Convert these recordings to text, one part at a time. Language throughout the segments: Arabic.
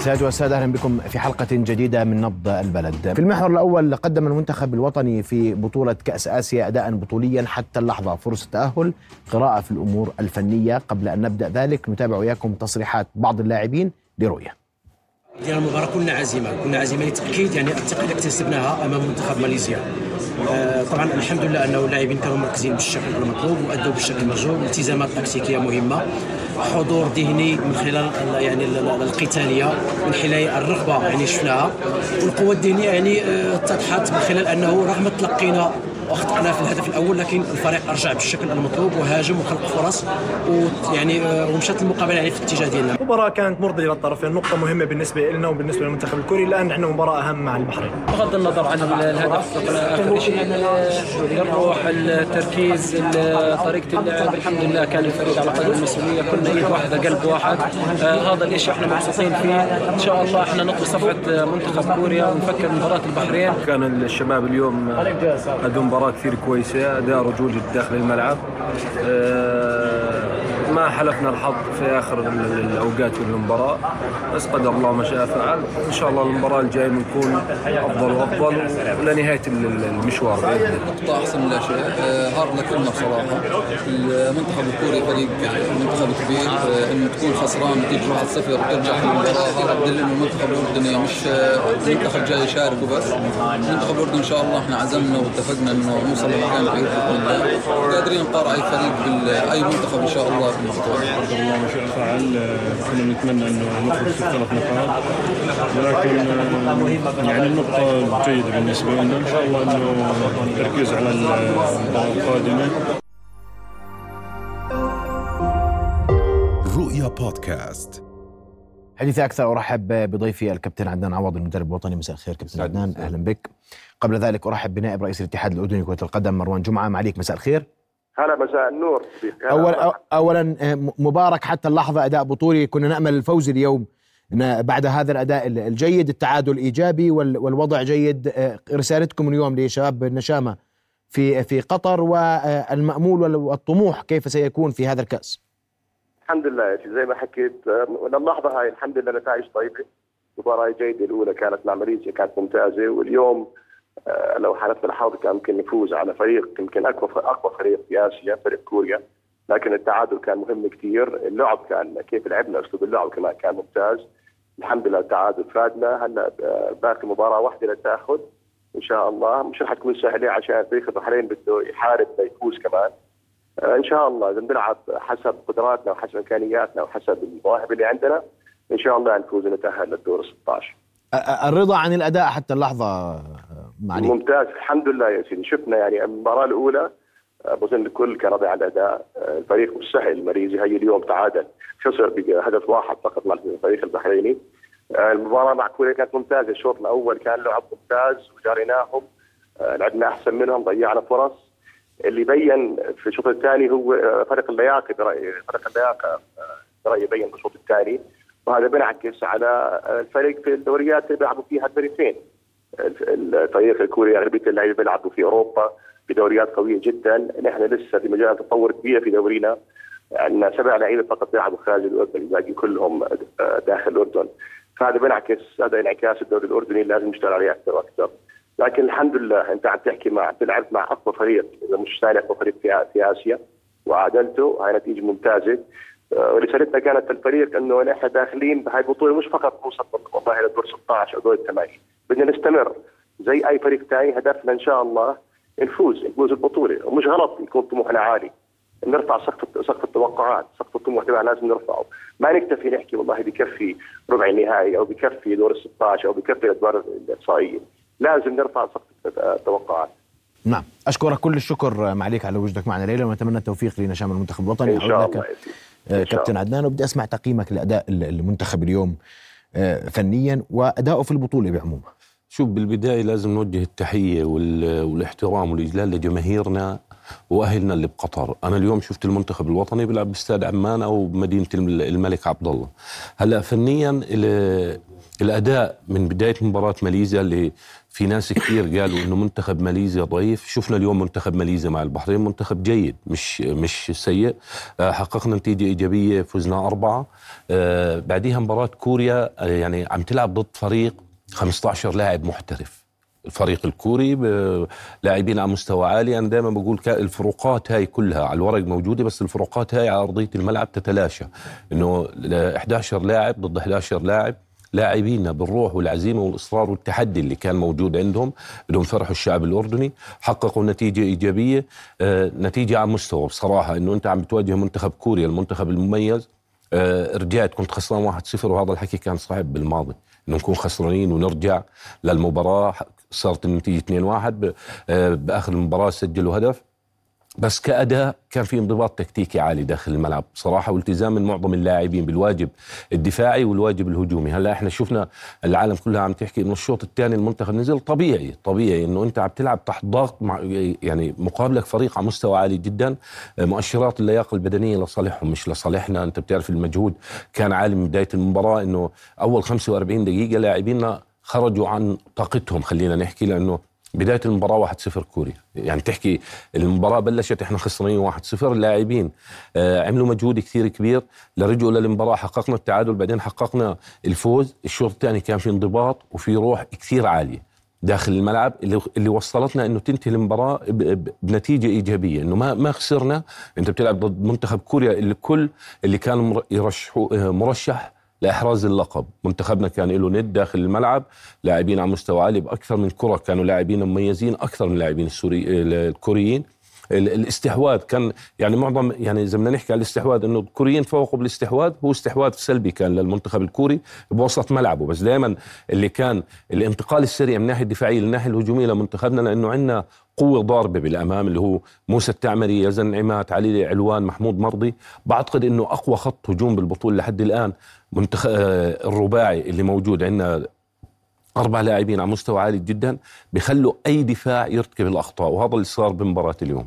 سيادة والسادة أهلا بكم في حلقة جديدة من نبض البلد. في المحور الأول قدم المنتخب الوطني في بطولة كأس آسيا أداء بطوليا حتى اللحظة فرصة تأهل قراءة في الأمور الفنية. قبل أن نبدأ ذلك نتابع وياكم تصريحات بعض اللاعبين لرؤية. ديال المباراة كنا عزيمة كنا عزيمة لتأكيد يعني الثقة اكتسبناها أمام منتخب ماليزيا. طبعا الحمد لله أنه اللاعبين كانوا مركزين بالشكل المطلوب وأدوا بالشكل المرجو التزامات تكتيكية مهمة. حضور ذهني من خلال يعني القتالية من خلال الرغبة يعني شفناها. والقوة الذهنية يعني آه، اتضحت من خلال أنه رغم تلقينا واخطانا في الهدف الأول لكن الفريق رجع بالشكل المطلوب وهاجم وخلق فرص ويعني آه، ومشات المقابلة يعني في الاتجاه ديالنا. المباراة كانت مرضية للطرفين نقطة مهمة بالنسبة لنا وبالنسبة للمنتخب الكوري لأن عندنا مباراة أهم مع البحرين. بغض النظر عن الهدف آخر شيء الروح التركيز طريقة اللعب الحمد لله كان الفريق على قدر المسؤوليه كنا إيد واحدة قلب واحد. آه هذا الشيء إحنا مبسوطين فيه. إن شاء الله إحنا نطوي صفحة منتخب كوريا ونفكر مباراة البحرين. كان الشباب اليوم ادوا مباراة كثير كويسة أداء رجولي داخل الملعب. أه ما حلفنا الحظ في آخر الأوقات في المباراه بس قدر الله ما شاء فعل. إن شاء الله المباراة الجاية بنكون أفضل وأفضل ولنهايه المشوار. باذن الله. نقطة أحسن من لا شيء. هارد لكلنا بصراحة. المنتخب الكوري فريق منتخب كبير. آه، انه تكون خسران نتيجه 1-0 وترجع في المباراة. هذا بدل إنه المنتخب الأردني مش منتخب جاي يشارك وبس المنتخب الأردني إن شاء الله إحنا عزمنا واتفقنا إنه نوصل لمكان بعيد بإذن الله. قادرين نقارع أي فريق أي منتخب إن شاء الله. قدر الله ما شاء فعل كنا نتمنى انه نخرج في الثلاث نقاط ولكن يعني النقطة جيدة بالنسبة لنا ان شاء الله انه التركيز على المباراة القادمة رؤيا بودكاست. حديثي أكثر أرحب بضيفي الكابتن عدنان عوض المدرب الوطني. مساء الخير كابتن عدنان. أهلا بك. قبل ذلك أرحب بنائب رئيس الاتحاد الأردني لكرة القدم مروان جمعة. معليك مساء الخير. هلا مساء النور. أول اولا آه، مبارك حتى اللحظة أداء بطولي. كنا نأمل الفوز اليوم بعد هذا الأداء الجيد التعادل إيجابي والوضع جيد. آه، رسالتكم اليوم لشباب النشامه في في قطر والمامول والطموح كيف سيكون في هذا الكأس؟ الحمد لله زي ما حكيت اللحظه هاي الحمد لله نتائج طيبة. المباراة جيده الأولى كانت مع ماليزيا كانت ممتازة. واليوم آه، لو حالفنا الحظ كان ممكن نفوز على فريق يمكن أقوى أقوى فريق في آسيا فريق كوريا. لكن التعادل كان مهم كثير. اللعب كان كيف لعبنا أسلوب اللعب كمان كان ممتاز. الحمد لله التعادل فادنا. هلأ آه، باقي مباراة واحدة للتاخذ إن شاء الله. مش رح تكون سهلة عشان فريق البحرين بده يحارب ليفوز كمان. آه، إن شاء الله. إذا بنلعب حسب قدراتنا وحسب إمكانياتنا وحسب المواهب اللي عندنا إن شاء الله نفوز ونتأهل للدور 16 الرضا عن الأداء حتى اللحظة. معلي ممتاز. الحمد لله يا سيدي. شفنا يعني المباراة الأولى بظن الكل كان راضي عن الاداء الفريق مش سهل الماليزي هي اليوم تعادل. خسر بهدف واحد فقط مع الفريق البحريني. المباراة مع كوريا كانت ممتازة. الشوط الأول كان لعب ممتاز وجاريناهم لعبنا أحسن منهم ضيعنا فرص. اللي بين في الشوط الثاني هو فريق اللياقة برايي فريق اللياقة برأيي بين بالشوط الثاني. وهذا بينعكس على الفريق في الدوريات اللي بيلعبوا فيها الفريقين. الفريق الكوري اغلبيه اللعيبة بيلعبوا في أوروبا بدوريات قوية جدا. نحن لسه في مجال تطور كبير في دورينا. عندنا سبع لعيبة فقط بيلعبوا خارج الأردن الباقي كلهم داخل الأردن. فهذا بينعكس هذا انعكاس الدوري الأردني لازم نشتغل عليه أكثر وأكثر. لكن الحمد لله أنت عم تحكي مع تلعب مع أقوى فريق إذا مش ثاني أقوى فريق في, في آسيا. وعادلته هاي نتيجة ممتازة. ورسالتنا كانت للفريق إنه نحن داخلين بهاي البطولة مش فقط نوصل والله لدور 16 أو دور الثمانيه بدنا نستمر. زي أي فريق ثاني هدفنا إن شاء الله نفوز نفوز البطولة. ومش غلط يكون طموحنا عالي نرفع سقف سقف التوقعات سقف الطموح تبعنا لازم نرفعه. ما نكتفي نحكي والله بكفي ربع النهائي أو بكفي دور ال 16 أو بكفي الادوار الاقصائيه لازم نرفع سقف التوقعات. نعم. أشكرك كل الشكر معليك على وجودك معنا ليلى ونتمنى التوفيق لنشام المنتخب الوطني. إن شاء الله آه، كابتن عدنان وبدي أسمع تقييمك لأداء المنتخب اليوم آه، فنيا وادائه في البطولة بعمومها شوف بالبداية لازم نوجه التحية والاحترام والإجلال لجماهيرنا وأهلنا اللي بقطر، أنا اليوم شفت المنتخب الوطني بيلعب بأستاد عمان أو بمدينه الملك عبد الله. هلأ فنيا الأداء من بداية مباراة ماليزيا اللي في ناس كثير قالوا إنه منتخب ماليزيا ضعيف. شفنا اليوم منتخب ماليزيا مع البحرين منتخب جيد مش مش سيء. آه، حققنا نتيجة إيجابية فزنا أربعة. آه، بعديها مباراة كوريا آه، يعني عم تلعب ضد فريق 15 لاعب محترف. الفريق الكوري لاعبين على مستوى عالي. أنا دائما بقول الفروقات هاي كلها على الورق موجودة بس الفروقات هاي على أرضية الملعب تتلاشى. إنه ل- 11 لاعب ضد 11 لاعب. لاعبينا بالروح والعزيمة والإصرار والتحدي اللي كان موجود عندهم. بدهم فرحوا الشعب الأردني حققوا نتيجة إيجابية. آه، نتيجة على مستوى بصراحة. إنه أنت عم بتواجه منتخب كوريا المنتخب المميز. رجعت كنت خسران 1-0 وهذا الحكي كان صعب بالماضي إنه نكون خسرانين ونرجع للمباراة. صارت النتيجة 2-1 ب- آه، بآخر المباراة سجلوا هدف. بس كأداء كان في انضباط تكتيكي عالي داخل الملعب. بصراحه والتزام من معظم اللاعبين بالواجب الدفاعي والواجب الهجومي. هلا إحنا شفنا العالم كلها عم تحكي إنه الشوط الثاني المنتخب نزل طبيعي طبيعي إنه أنت عم تلعب تحت ضغط مع يعني مقابلك فريق على مستوى عالي جدا. مؤشرات اللياقة البدنية لصالحهم مش لصالحنا. أنت بتعرف المجهود كان عالي من بداية المباراة إنه أول 45 دقيقة لاعبينا خرجوا عن طاقتهم خلينا نحكي لأنه بداية المباراة 1-0 كوريا. يعني تحكي المباراة بلشت إحنا خسرانين 1-0 اللاعبين آه عملوا مجهود كثير كبير. لرجعوا للمباراة حققنا التعادل بعدين حققنا الفوز. الشوط الثاني كان في انضباط وفي روح كثير عالية داخل الملعب اللي اللي وصلتنا إنه تنتهي المباراة بنتيجة إيجابية. إنه ما ما خسرنا. أنت بتلعب ضد منتخب كوريا اللي كل اللي كان آه، مرشح لإحراز اللقب. منتخبنا كان له ند داخل الملعب لاعبين على مستوى عالي بأكثر من كرة كانوا لاعبين مميزين أكثر من اللاعبين السوري الكوريين. ال- الاستحواذ كان يعني معظم يعني اذا بدنا نحكي على الاستحواذ إنه الكوريين فوقوا بالاستحواذ هو استحواذ سلبي كان للمنتخب الكوري بوسط ملعبه. بس دائما اللي كان الانتقال السريع من الناحيه الدفاعيه للناحية الهجومية لمنتخبنا لأنه عندنا قوة ضاربة بالأمام اللي هو موسى التعمري يزن عماد علي علوان محمود مرضي. بعتقد أنه أقوى خط هجوم بالبطولة لحد الآن منتخ... آه، الرباعي اللي موجود. عندنا أربع لاعبين على مستوى عالي جدا بيخلوا أي دفاع يرتكب الأخطاء وهذا اللي صار بمباراة اليوم.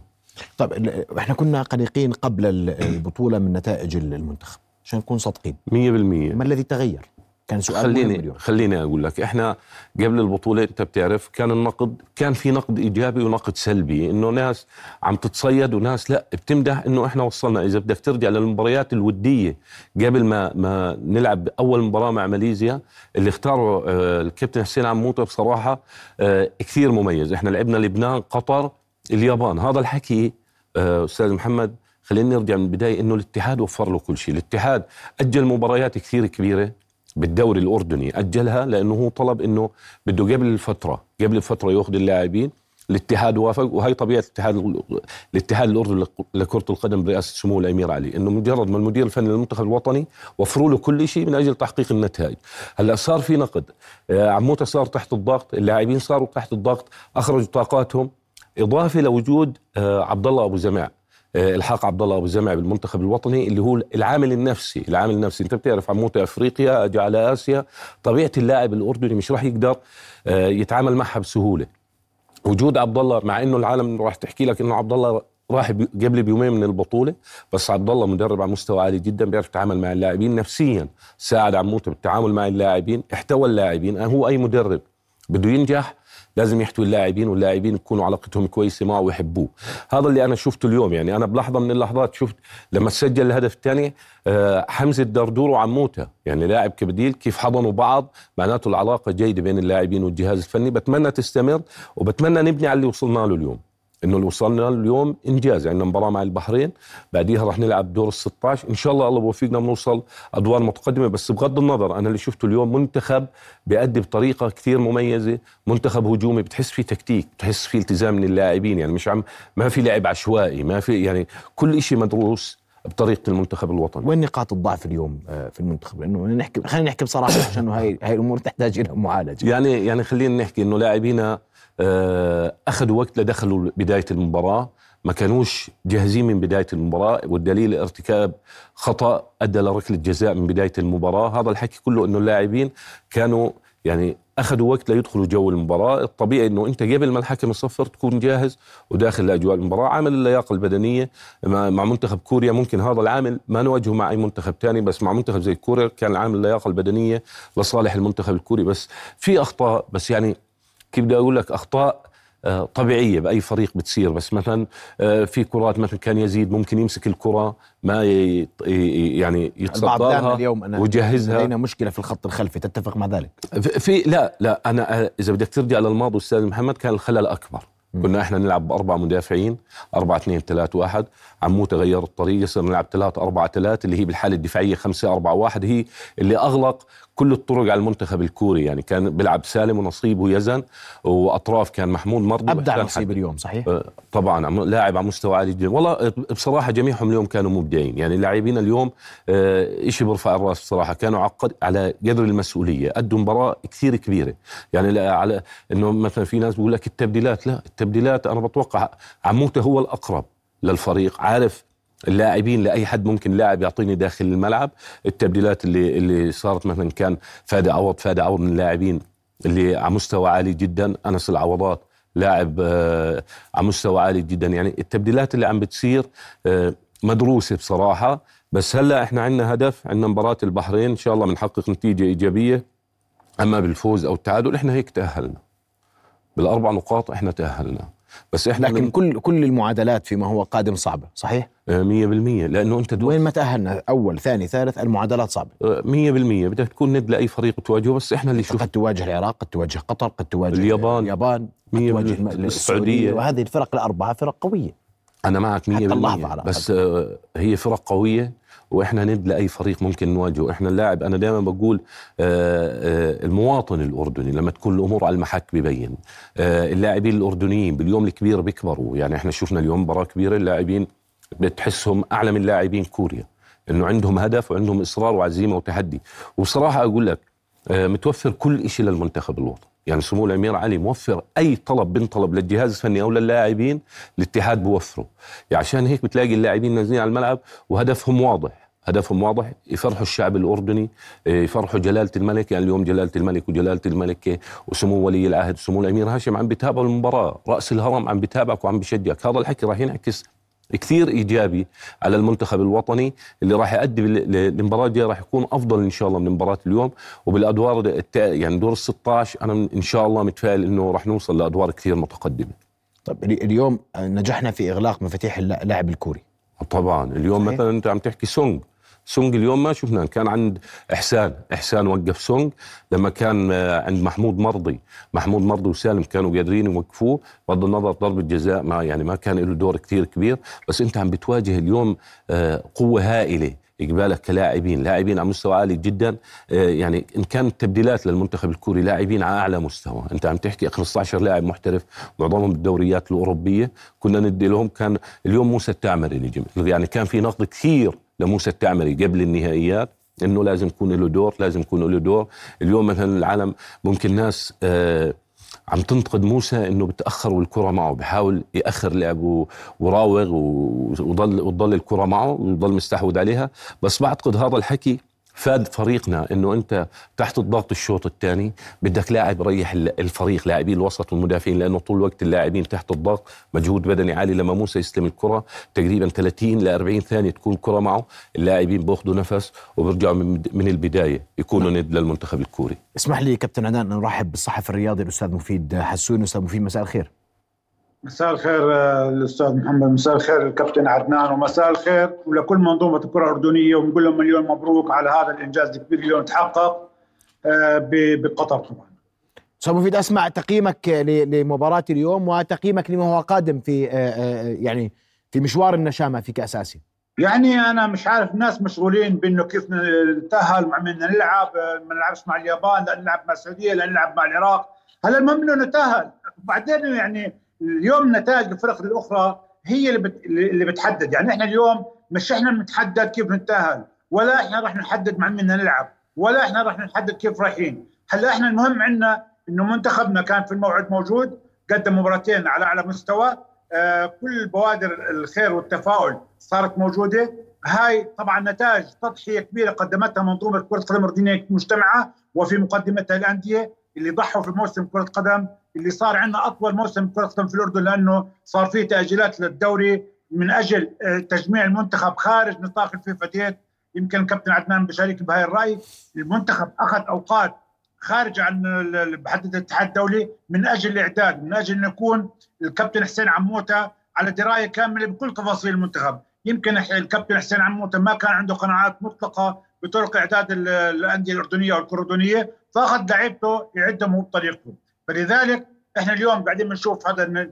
طب ال- إحنا كنا قلقين قبل ال- البطولة من نتائج ال- المنتخب عشان نكون صادقين. 100% ما الذي تغير؟ كان سؤال خليني اليوم. خليني أقول لك إحنا قبل البطولة أنت بتعرف كان النقد كان في نقد إيجابي ونقد سلبي إنه ناس عم تتصيد وناس لا بتمدح إنه إحنا وصلنا. إذا بدك ترجع للمباريات الودية قبل ما ما نلعب أول مباراة مع ماليزيا اللي اختاره آه، الكابتن حسين عموته بصراحة آه، كثير مميز. إحنا لعبنا لبنان قطر اليابان. هذا الحكي آه، أستاذ محمد خلينا نرجع من البداية إنه الاتحاد وفر له كل شيء. الاتحاد أجل مباريات كثير كبيرة بالدوري الأردني. أجلها لأنه هو طلب إنه بده قبل الفترة قبل الفترة يأخذ اللاعبين. الاتحاد وافق وهي طبيعة الاتحاد الاتحاد الأردني لكرة القدم برئاسة سمو الأمير علي. إنه مجرد ما المدير الفني للمنتخب الوطني وفروا له كل شيء من أجل تحقيق النتائج. هلأ صار في نقد. آه، عموتة صار تحت الضغط اللاعبين صاروا تحت الضغط أخرجوا طاقاتهم. إضافة لوجود آه، عبد الله أبو زمع آه، إلحاق عبد الله أبو زمع بالمنتخب الوطني اللي هو العامل النفسي العامل النفسي. أنت بتعرف عموته أفريقيا اجى على آسيا. طبيعة اللاعب الأردني مش راح يقدر آه، يتعامل معها بسهولة. وجود عبد الله مع إنه العالم راح تحكي لك إنه عبد الله راح قبل بيومين من البطولة بس عبد الله مدرب على مستوى عالي جدا بيعرف يتعامل مع اللاعبين نفسيا. ساعد عموته بالتعامل مع اللاعبين احتوى اللاعبين. هو أي مدرب بده ينجح لازم يحتوي اللاعبين واللاعبين يكونوا علاقتهم كويسة معه ويحبوه. هذا اللي أنا شفته اليوم يعني أنا بلحظة من اللحظات شفت لما سجل الهدف الثاني آه، حمزة الدردور وعموته يعني لاعب كبديل كيف حضنوا بعض معناته العلاقة جيدة بين اللاعبين والجهاز الفني. بتمنى تستمر وبتمنى نبني على اللي وصلنا له اليوم. إنه اللي وصلنا اليوم إنجاز عندنا مباراة مع البحرين بعديها رح نلعب دور ال 16 إن شاء الله الله بوفقنا بنوصل أدوار متقدمة. بس بغض النظر أنا اللي شفته اليوم منتخب بيأدي بطريقة كثير مميزة. منتخب هجومي بتحس فيه تكتيك بتحس فيه التزام من اللاعبين. يعني مش عم ما في لعب عشوائي ما في يعني كل شيء مدروس بطريقة المنتخب الوطني. وين نقاط الضعف اليوم آه، في المنتخب؟ لأنه نحكي خلينا نحكي بصراحة عشان هاي هاي الأمور تحتاج إلى معالجة. يعني يعني خلينا نحكي إنه لاعبينا اخذوا وقت لدخلوا بداية المباراة. ما كانوش جاهزين من بداية المباراة والدليل ارتكاب خطأ أدى لركله جزاء من بداية المباراة. هذا الحكي كله إنه اللاعبين كانوا يعني أخذوا وقت ليدخلوا جو المباراة. الطبيعي إنه أنت قبل ما الحكم يصفر تكون جاهز وداخل لأجواء المباراة. عامل اللياقة البدنية مع مع منتخب كوريا. ممكن هذا العامل ما نواجهه مع أي منتخب ثاني بس مع منتخب زي كوريا كان عامل اللياقة البدنية لصالح المنتخب الكوري. بس في أخطاء بس يعني كيف بدي أقول لك؟ أخطاء آه، طبيعية بأي فريق بتصير. بس مثلا آه، في كرات مثلا كان يزيد ممكن يمسك الكرة ما يعني يتصدرها اليوم أنا ويجهزها. لدينا مشكلة في الخط الخلفي تتفق مع ذلك؟ في- في لا لا أنا إذا بدك ترجع للماضي أستاذ محمد كان الخلل أكبر. كنا إحنا نلعب بأربع مدافعين 4 2 3 1 عموته غير الطريقة صرنا نلعب 3 4 3 اللي هي بالحالة الدفاعية 5 4 1 هي اللي أغلق كل الطرق على المنتخب الكوري. يعني كان بيلعب سالم ونصيب ويزن وأطراف كان محمود مرضي أبدع نصيب. اليوم صحيح؟ آه، طبعا لاعب على مستوى عالي جدا. والله بصراحة جميعهم اليوم كانوا مبدعين. يعني اللاعبين اليوم آه، إشي برفع الرأس بصراحة. كانوا عقد على قدر المسؤولية. أدوا مباراة كثير كبيرة. يعني على إنه مثلا في ناس بيقول لك التبديلات لا التبديلات أنا بتوقع عموتة هو الأقرب للفريق عارف اللاعبين لأي حد ممكن لاعب يعطيني داخل الملعب. التبديلات اللي اللي صارت مثلا كان فادي عوض فادي عوض من اللاعبين اللي على مستوى عالي جدا. أنس العوضات لاعب آه، على مستوى عالي جدا. يعني التبديلات اللي عم بتصير آه، مدروسة بصراحة. بس هلأ إحنا عندنا هدف عندنا مباراة البحرين. إن شاء الله بنحقق نتيجة إيجابية. أما بالفوز أو التعادل إحنا هيك تأهلنا. بالأربع نقاط إحنا تأهلنا. بس إحنا لكن كل كل المعادلات فيما هو قادم صعبة صحيح؟ 100% لأنه أنت وين ما تأهلنا أول ثاني ثالث المعادلات صعبة. آه، 100% بدك تكون ند لأي فريق تواجهه بس إحنا اللي شوف قد تواجه العراق قد تواجه قطر قد تواجه اليابان. اليابان قد تواجه السعودية. وهذه الفرق الأربعة فرق قوية. أنا معك 100% حتى اللحظة على بس آه، هي فرق قوية. وإحنا ند لاي فريق ممكن نواجهه. إحنا اللاعب أنا دائما بقول آه، آه، المواطن الأردني لما تكون الأمور على المحك ببين آه، اللاعبين الأردنيين باليوم الكبير بيكبروا. يعني إحنا شفنا اليوم مباراة كبيرة اللاعبين بتحسهم أعلى من لاعبين كوريا. إنه عندهم هدف وعندهم إصرار وعزيمة وتحدي. وبصراحه أقول لك متوفر كل شيء للمنتخب الوطني يعني سمو الأمير علي موفر أي طلب بنطلب للجهاز الفني أو للاعبين الاتحاد بوفره يعني عشان هيك بتلاقي اللاعبين نازلين على الملعب وهدفهم واضح. هدفهم واضح يفرحوا الشعب الأردني إيه، يفرحوا جلالة الملك يعني اليوم جلالة الملك وجلالة الملكه وسمو ولي العهد سمو الأمير هاشم عم بيتابعوا المباراة رأس الهرم عم بيتابعك وعم بيشجعك هذا الحكي راح ينعكس كثير إيجابي على المنتخب الوطني اللي راح يؤدي بال- ل- المباراه الجاية راح يكون أفضل إن شاء الله من مباراة اليوم. وبالأدوار يعني دور ال 16 أنا إن شاء الله متفائل إنه راح نوصل لأدوار كثير متقدمة. طب ال- اليوم نجحنا في إغلاق مفاتيح الل- اللاعب الكوري. طبعا اليوم صحيح. مثلا أنت عم تحكي سونج سونج اليوم ما شفنا كان عند إحسان. إحسان وقف سونج لما كان آه، عند محمود مرضي. محمود مرضي وسالم كانوا قادرين يوقفوه. بغض النظر ضربة جزاء ما يعني ما كان له دور كثير كبير. بس أنت عم بتواجه اليوم آه، قوة هائلة إقبالك كلاعبين. لاعبين على مستوى عالي جدا. آه، يعني إن كانت تبديلات للمنتخب الكوري لاعبين على أعلى مستوى. أنت عم تحكي 15 لاعب محترف معظمهم بالدوريات الأوروبية. كنا ندي لهم كان اليوم موسى التعمري نجم. يعني كان في نقد كثير لموسى التعمري قبل النهائيات إنه لازم يكون له دور لازم يكون له دور. اليوم مثلا العالم ممكن ناس آه عم تنتقد موسى إنه بتاخر والكره معه بحاول يأخر لعبه وراوغ وضل وتضل الكرة معه ويضل مستحوذ عليها. بس بعتقد هذا الحكي فاد فريقنا إنه أنت تحت الضغط الشوط الثاني بدك لاعب يريح ال- الفريق لاعبين الوسط والمدافعين لأنه طول الوقت اللاعبين تحت الضغط. مجهود بدني عالي لما موسى يستلم الكرة. تقريبا 30 ل 40 ثانية تكون الكره معه. اللاعبين بيأخذوا نفس وبيرجعوا من من البداية يكونوا ند للمنتخب الكوري. اسمح لي كابتن عدنان ان نرحب بالصحفي الرياضي الأستاذ مفيد حسون. أستاذ مفيد مساء الخير. مساء الخير آه، الأستاذ محمد. مساء الخير الكابتن عدنان. ومساء الخير. ولكل منظومة الكرة الأردنية ونقول لهم مليون مبروك على هذا الإنجاز الكبير اليوم تحقق آه، بقطر طبعا. أستاذ مفيد أسمع تقييمك لمباراة اليوم وتقييمك لما هو قادم في آه، يعني في مشوار النشامة في كاس اسيا يعني أنا مش عارف الناس مشغولين بإنه كيف نتأهل مع من نلعب ما نلعبش مع اليابان لا نلعب مع السعودية لا نلعب مع العراق. هلا المهم إنه نتأهل؟ وبعدين يعني اليوم نتائج الفرق الأخرى هي اللي بت... اللي بتحدد. يعني إحنا اليوم مش إحنا بنتحدد كيف نتأهل ولا إحنا راح نحدد مع مين نلعب ولا إحنا راح نحدد كيف رايحين. هلأ إحنا المهم عندنا إنه منتخبنا كان في الموعد موجود قدم مباراتين على أعلى مستوى آه كل بوادر الخير والتفاؤل صارت موجودة. هاي طبعا نتائج تضحية كبيرة قدمتها منظومة كرة القدم الاردنيه وفي مقدمتها الأندية اللي ضحوا في موسم كرة قدم اللي صار عندنا أطول موسم كرة قدم في الأردن لأنه صار في تأجيلات للدوري من أجل آه، تجميع المنتخب خارج نطاق الفيفا ديت. يمكن الكابتن عدنان بشارك بهاي الرأي. المنتخب أخذ أوقات خارج عن بحدد الاتحاد الدولي من أجل الإعداد من أجل أن يكون الكابتن حسين عموتة على دراية كاملة بكل تفاصيل المنتخب. يمكن الكابتن حسين عموتة ما كان عنده قناعات مطلقة بطرق إعداد الأندية الأردنية والاردنيه فأخذ لعيبته يعدهم بطريقته. فلذلك إحنا اليوم قاعدين بنشوف هذا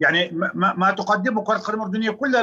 يعني ما, تقدمه كرة القدم الأردنية كلها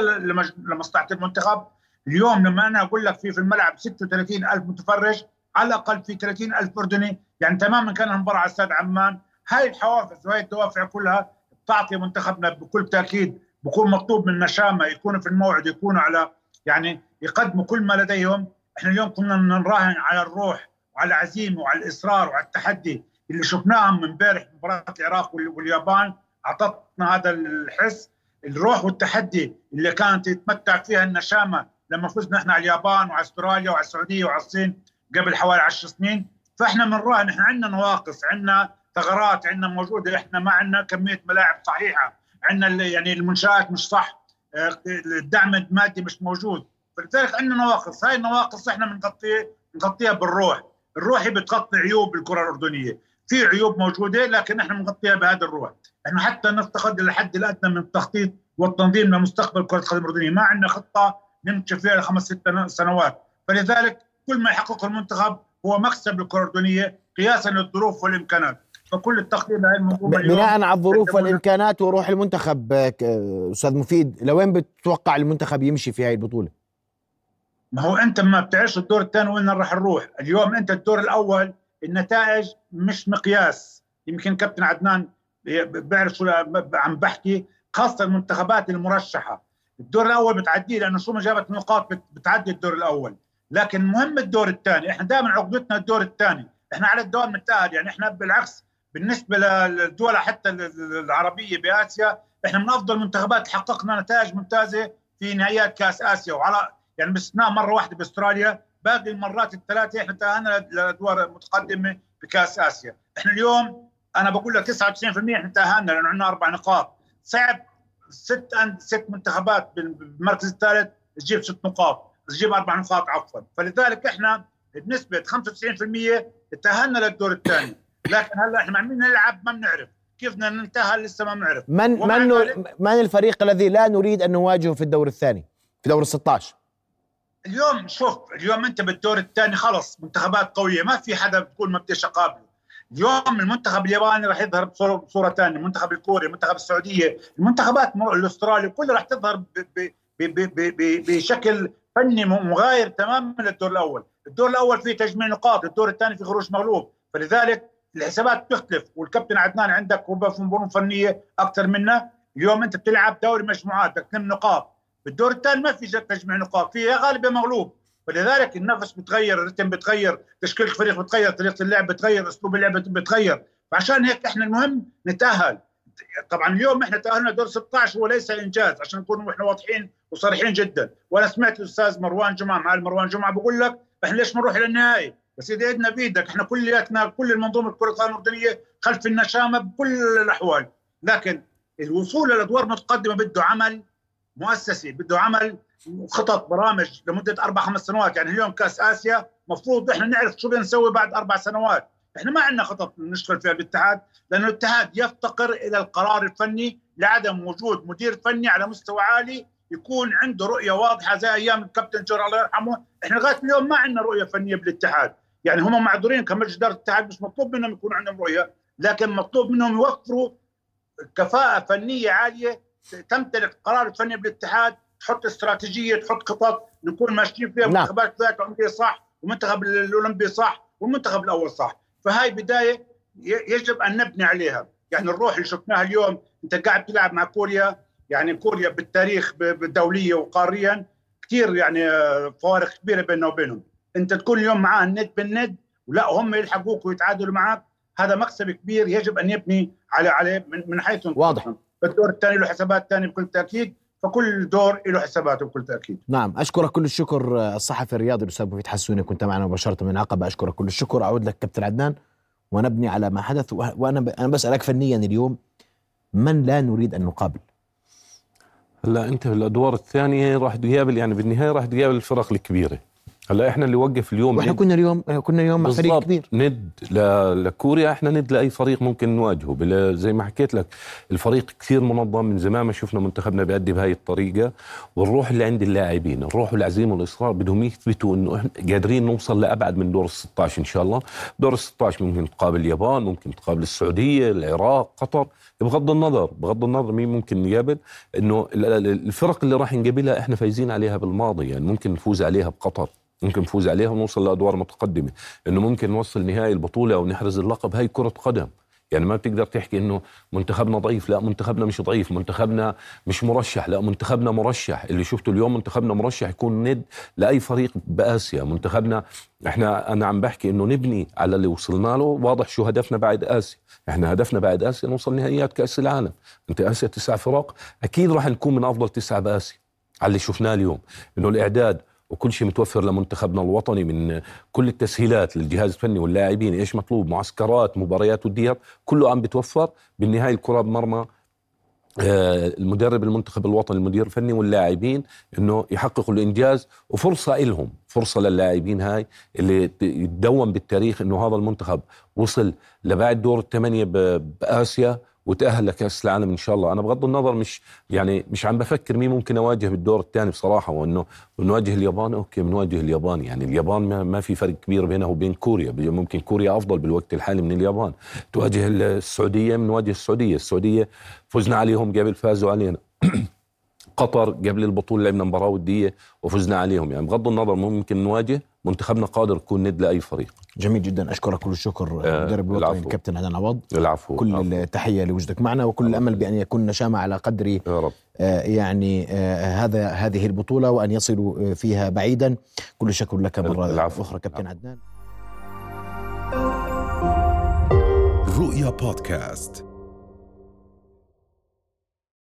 لمصلحة المنتخب. اليوم لما أنا أقول لك في في الملعب 36 ألف متفرج على الأقل في 30 ألف أردني. يعني تماما كان المباراة على استاد عمان. هاي الحوافز وهي الدوافع كلها تعطي منتخبنا بكل تأكيد. بكون مطلوب من نشامة يكونوا في الموعد يكونوا على يعني يقدموا كل ما لديهم. إحنا اليوم كنا نراهن على الروح وعلى العزيمة وعلى الإصرار وعلى التحدي. اللي شفناهم من امبارح مباراة العراق واليابان أعطتنا هذا الحس الروح والتحدي اللي كانت يتمتع فيها النشامة لما فزنا إحنا على اليابان وعلى أستراليا وعلى السعودية وعلى الصين قبل حوالي 10 سنين. فإحنا بنراهن إحنا عندنا نواقص عندنا ثغرات عندنا موجودة إحنا ما عندنا كمية ملاعب صحيحة عندنا يعني المنشآت مش صح آه، الدعم المادي مش موجود. فلذلك عندنا نواقص. هاي النواقص إحنا بنغطيها بنغطيها بالروح. الروح بتغطي عيوب الكرة الأردنية. في عيوب موجودة لكن إحنا بنغطيها بهذا الروح إحنا حتى نفتقد الحد الادنى من التخطيط والتنظيم لمستقبل كرة القدم الأردنية. ما عندنا خطة نمشي فيها لخمس ست سنوات. فلذلك كل ما يحققه المنتخب هو مكسب للكرة الأردنية قياسا للظروف والإمكانات. فكل التخطيط لهذه المنظومه بناء على الظروف والإمكانات وروح المنتخب أستاذ مفيد لوين بتتوقع المنتخب يمشي في هاي البطولة؟ ما هو أنت ما بتعرفش الدور الثاني وين راح نروح، اليوم أنت الدور الأول النتائج مش مقياس. يمكن كابتن عدنان بيعرف شو عم بحكي خاصة المنتخبات المرشحة. الدور الأول بتعديه لأنه شو ما جابت نقاط بتعدي الدور الأول. لكن مهم الدور الثاني إحنا دائما عقدتنا الدور الثاني. إحنا على الدوام نتاهل يعني إحنا بالعكس بالنسبة للدول حتى العربية بآسيا إحنا من أفضل المنتخبات حققنا نتائج ممتازة في نهائيات كأس آسيا. وعلى يعني باستثناء مرة واحدة بأستراليا. باقي المرات الثلاثة إحنا تاهلنا للادوار المتقدمة بكأس آسيا. إحنا اليوم أنا بقول لك 99% إحنا تاهلنا لأنه عندنا أربع نقاط. صعب ست ست منتخبات بالمركز الثالث تجيب ست نقاط. تجيب أربع نقاط عفوا. فلذلك إحنا بنسبة 95% تاهلنا للدور الثاني. لكن هلأ إحنا عم نلعب؟ ما بنعرف. كيف بدنا ننتهى لسه ما بنعرف. من من من الفريق الذي لا نريد أن نواجهه في الدور الثاني في دور ال 16 اليوم شوف اليوم انت بالدور الثاني خلص منتخبات قوية ما في حدا بتقول ما بديش أقابله. اليوم المنتخب الياباني راح يظهر بصوره ثانية المنتخب الكوري المنتخب السعودية المنتخبات الأسترالي كلها راح تظهر بشكل فني مغاير تماما للدور الأول. الدور الأول فيه تجميع نقاط الدور الثاني فيه خروج مغلوب. فلذلك الحسابات تختلف والكابتن عدنان عندك مرونه فنية أكثر منا اليوم انت بتلعب دوري مجموعات بدك نقاط. بالدور الثاني ما في تجميع نقاط في يا غالب يا مغلوب. فلذلك النفس بتغير الرتم بتغير تشكيل الفريق بتغير طريقة اللعب بتغير أسلوب اللعب بتغير. فعشان هيك إحنا المهم نتأهل. طبعا اليوم إحنا تأهلنا دور 16 هو ليس إنجاز عشان نكون إحنا واضحين وصريحين جدا. وأنا سمعت الأستاذ مروان جمعة مع مروان جمعة بقول لك إحنا ليش ما نروح للنهائي بس إذا إيدنا بإيدك إحنا كلياتنا كل المنظومة الكرة القدم الاردنيه خلف النشامة بكل الأحوال. لكن الوصول للادوار المتقدمه بده عمل مؤسسي بده عمل خطط برامج لمدة أربع خمس سنوات. يعني اليوم كأس آسيا مفروض إحنا نعرف شو بدنا نسوي بعد أربع سنوات. إحنا ما عندنا خطط نشتغل فيها بالاتحاد لأنه الاتحاد يفتقر إلى القرار الفني لعدم وجود مدير فني على مستوى عالي يكون عنده رؤية واضحة زي أيام الكابتن جور الله يرحمه. إحنا لغاية اليوم ما عندنا رؤية فنية بالاتحاد. يعني هم معذورين كمجلس اداره الاتحاد مش مطلوب منهم يكون عندهم رؤية لكن مطلوب منهم يوفروا كفاءة فنية عالية تمتلك قرار الفني بالاتحاد تحط استراتيجية تحط خطط نكون ماشيين فيها نعم. منتخبات ذات العمريه صح ومنتخب الأولمبي صح والمنتخب الأول صح. فهاي بداية يجب أن نبني عليها. يعني الروح اللي شفناها اليوم أنت قاعد تلعب مع كوريا يعني كوريا بالتاريخ دوليا وقاريا كثير يعني فوارق كبيرة بيننا وبينهم. أنت تكون اليوم معاه الند بالند ولا هم يلحقوك ويتعادلوا معك هذا مكسب كبير يجب أن يبني على عليه من, من حيث واضح. الدور الثاني له حسابات ثانية بكل تأكيد فكل دور له حساباته بكل تأكيد. نعم أشكرك كل الشكر الصحفي الرياضي الأستاذ مفيد حسوني كنت معنا مباشرة من عقبه أشكرك كل الشكر. أعود لك كابتن عدنان ونبني على ما حدث وأنا أنا بسألك فنيا اليوم من لا نريد أن نقابل؟ هلا أنت في الأدوار الثانية راح تقابل يعني بالنهاية راح تقابل الفرق الكبيرة. هلا إحنا اللي وقف اليوم وإحنا ند- كنا اليوم كنا اليوم مع فريق. كبير. ند ل- لكوريا إحنا ند لأي فريق ممكن نواجهه. بلا- زي ما حكيت لك الفريق كثير منظم. من زمان ما شفنا منتخبنا بيأدي بهاي الطريقة. والروح اللي عند اللاعبين الروح والعزيمه والإصرار بدهم يثبتوا إنه إحنا قادرين نوصل لأبعد من دور ال 16 إن شاء الله. دور ال 16 ممكن تقابل اليابان ممكن تقابل السعودية العراق قطر. بغض النظر بغض النظر مين ممكن نقابل إنه ال- ال- الفرق اللي راح نقابلها إحنا فايزين عليها بالماضي. يعني ممكن نفوز عليها بقطر. ممكن نفوز عليها ونوصل لأدوار متقدمة. إنه ممكن نوصل نهائي البطولة أو نحرز اللقب هاي كرة قدم. يعني ما بتقدر تحكي إنه منتخبنا ضعيف لا منتخبنا مش ضعيف. منتخبنا مش مرشح لا منتخبنا مرشح. اللي شفته اليوم منتخبنا مرشح يكون ند لأي فريق بآسيا. منتخبنا إحنا أنا عم بحكي إنه نبني على اللي وصلنا له. واضح شو هدفنا بعد آسيا. إحنا هدفنا بعد آسيا نوصل نهائيات كأس العالم. أنت آسيا تسع فرق أكيد راح نكون من أفضل تسعه بآسيا. على اللي شفناه اليوم. إنه الإعداد وكل شيء متوفر لمنتخبنا الوطني من كل التسهيلات للجهاز الفني واللاعبين إيش مطلوب؟ معسكرات مباريات وديات كله عم بتوفر. بالنهاية الكرة بمرمى آه، المدرب المنتخب الوطني المدير الفني واللاعبين إنه يحققوا الإنجاز. وفرصة لهم فرصة للاعبين هاي اللي يتدون بالتاريخ إنه هذا المنتخب وصل لبعد دور الثمانية بآسيا. وتأهل لكأس العالم إن شاء الله. أنا بغض النظر مش يعني مش عم بفكر مين ممكن أواجه بالدور الثاني بصراحة وانه نواجه اليابان. أوكي بنواجه اليابان. يعني اليابان ما, ما في فرق كبير بينها وبين كوريا. ممكن كوريا أفضل بالوقت الحالي من اليابان. تواجه السعودية بنواجه السعودية. السعودية فزنا عليهم قبل فازوا علينا. قطر قبل البطولة لعبنا مباراة ودية وفزنا عليهم. يعني بغض النظر ممكن نواجه منتخبنا قادر يكون ند لأي فريق. جميل جدا. أشكرك كل الشكر آه، المدرب الوطني العفو. الكابتن عدنان عوض. العفو. كل العفو. التحية لوجودك معنا وكل الأمل بأن يكون نشامة على قدر يا رب. آه، يعني آه، هذا هذه البطولة وأن يصلوا آه، فيها بعيدا. كل الشكر لك مرة العفو. أخرى كابتن عدنان. رؤيا بودكاست.